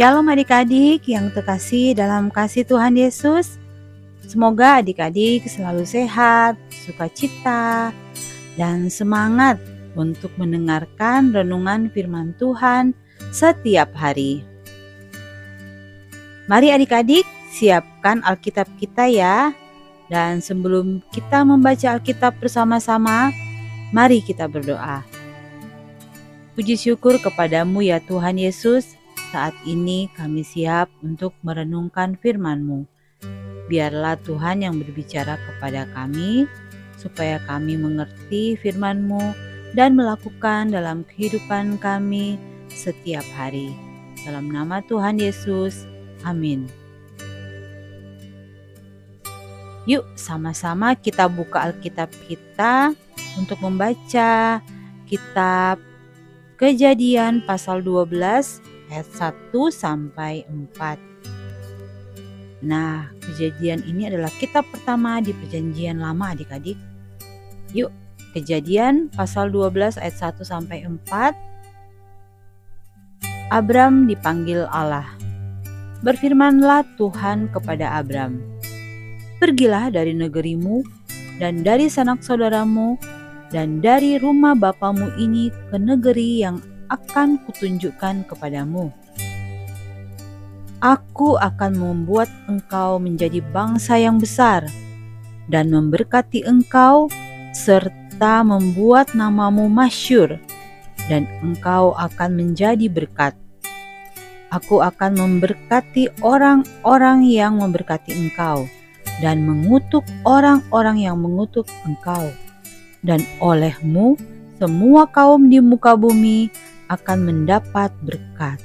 Shalom adik-adik yang terkasih dalam kasih Tuhan Yesus. Semoga adik-adik selalu sehat, sukacita, dan semangat untuk mendengarkan renungan firman Tuhan setiap hari. Mari adik-adik siapkan Alkitab kita ya. Dan sebelum kita membaca Alkitab bersama-sama, mari kita berdoa. Puji syukur kepadamu ya Tuhan Yesus, saat ini kami siap untuk merenungkan firman-Mu. Biarlah Tuhan yang berbicara kepada kami, supaya kami mengerti firman-Mu dan melakukan dalam kehidupan kami setiap hari. Dalam nama Tuhan Yesus, amin. Yuk sama-sama kita buka Alkitab kita untuk membaca kitab Kejadian pasal 12 ayat 1 sampai 4. Nah, kejadian ini adalah kitab pertama di perjanjian lama adik-adik. Yuk, kejadian pasal 12 ayat 1 sampai 4. Abram dipanggil Allah. Berfirmanlah Tuhan kepada Abram, Pergilah dari negerimu dan dari sanak saudaramu dan dari rumah bapamu ini ke negeri yang akan kutunjukkan kepadamu. Aku akan membuat engkau menjadi bangsa yang besar dan memberkati engkau serta membuat namamu masyur dan engkau akan menjadi berkat. Aku akan memberkati orang-orang yang memberkati engkau dan mengutuk orang-orang yang mengutuk engkau. Dan olehmu semua kaum di muka bumi akan mendapat berkat.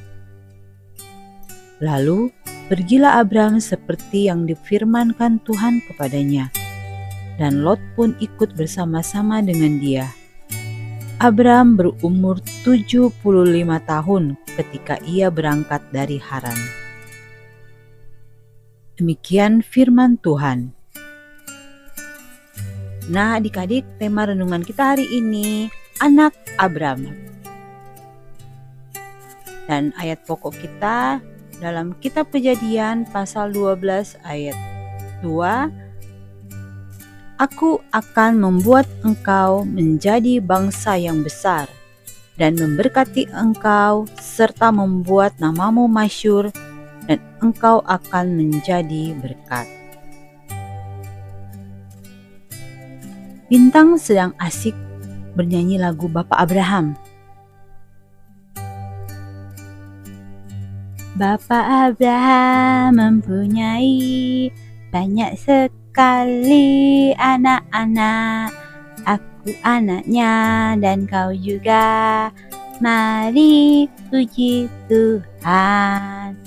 Lalu pergilah Abram seperti yang difirmankan Tuhan kepadanya, dan Lot pun ikut bersama-sama dengan dia. Abram berumur 75 tahun ketika ia berangkat dari Haran. Demikian firman Tuhan. Nah, adik-adik, tema renungan kita hari ini anak Abram. Dan ayat pokok kita dalam kitab kejadian pasal 12 ayat 2 Aku akan membuat engkau menjadi bangsa yang besar dan memberkati engkau serta membuat namamu masyur dan engkau akan menjadi berkat. Bintang sedang asik bernyanyi lagu Bapak Abraham Bapak Abraham mempunyai banyak sekali anak-anak. Aku anaknya dan kau juga. Mari puji Tuhan.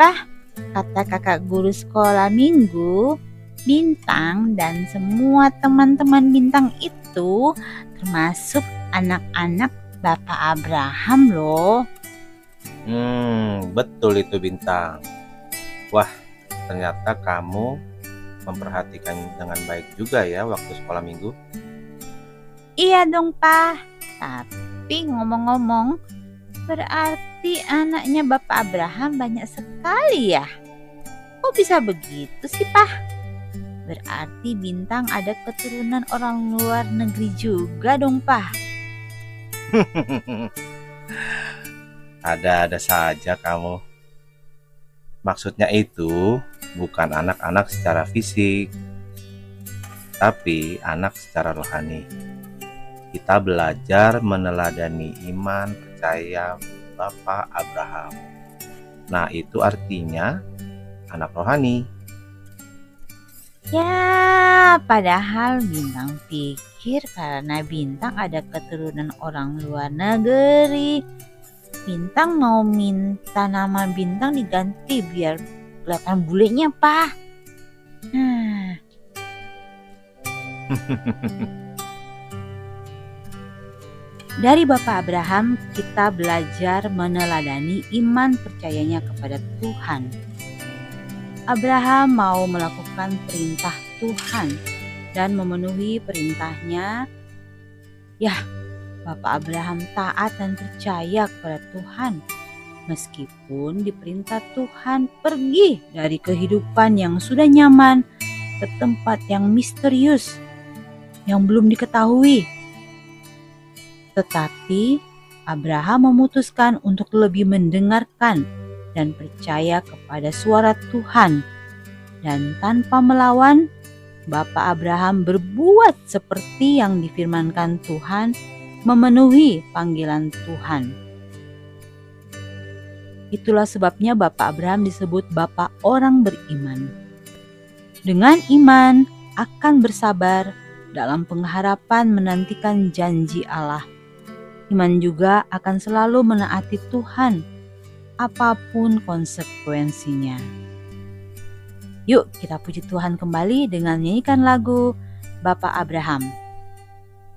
Pah, kata kakak guru sekolah minggu, Bintang dan semua teman-teman Bintang itu termasuk anak-anak Bapak Abraham loh. Hmm, betul itu bintang. Wah, ternyata kamu memperhatikan dengan baik juga ya waktu sekolah minggu. Iya dong, Pak. Tapi ngomong-ngomong, berarti anaknya Bapak Abraham banyak sekali ya? Kok bisa begitu sih, Pak? Berarti Bintang ada keturunan orang luar negeri juga dong, Pak. Ada-ada saja kamu. Maksudnya itu bukan anak-anak secara fisik, tapi anak secara rohani. Kita belajar meneladani iman percaya Bapak Abraham. Nah, itu artinya anak rohani. Ya, padahal Bintang pikir karena Bintang ada keturunan orang luar negeri Bintang mau minta nama Bintang diganti biar kelihatan bulenya, Pak. Hmm. Dari Bapak Abraham, kita belajar meneladani iman percayanya kepada Tuhan. Abraham mau melakukan perintah Tuhan dan memenuhi perintahnya. Ya, Bapak Abraham taat dan percaya kepada Tuhan. Meskipun diperintah Tuhan pergi dari kehidupan yang sudah nyaman ke tempat yang misterius, yang belum diketahui, tetapi Abraham memutuskan untuk lebih mendengarkan dan percaya kepada suara Tuhan. Dan tanpa melawan, Bapak Abraham berbuat seperti yang difirmankan Tuhan, memenuhi panggilan Tuhan. Itulah sebabnya Bapak Abraham disebut Bapak orang beriman. Dengan iman akan bersabar dalam pengharapan menantikan janji Allah Iman juga akan selalu menaati Tuhan, apa pun konsekuensinya. Yuk, kita puji Tuhan kembali dengan nyanyikan lagu Bapak Abraham.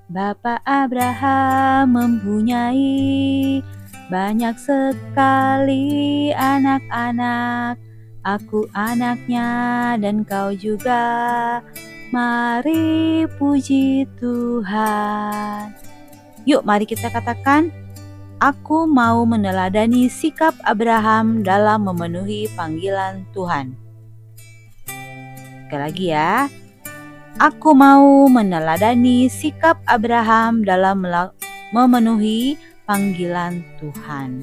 Bapak Abraham mempunyai banyak sekali anak-anak. Aku anaknya dan kau juga. Mari puji Tuhan. Yuk mari kita katakan, aku mau meneladani sikap Abraham dalam memenuhi panggilan Tuhan. Sekali lagi ya, aku mau meneladani sikap Abraham dalam memenuhi panggilan Tuhan.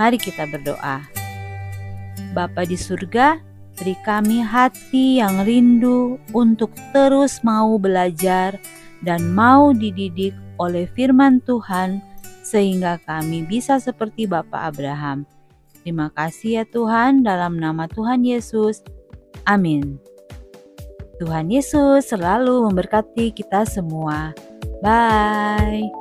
Mari kita berdoa. Bapa di surga, beri kami hati yang rindu untuk terus mau belajar dan mau dididik oleh firman Tuhan sehingga kami bisa seperti Bapak Abraham. Terima kasih ya Tuhan dalam nama Tuhan Yesus. Amin. Tuhan Yesus selalu memberkati kita semua. Bye.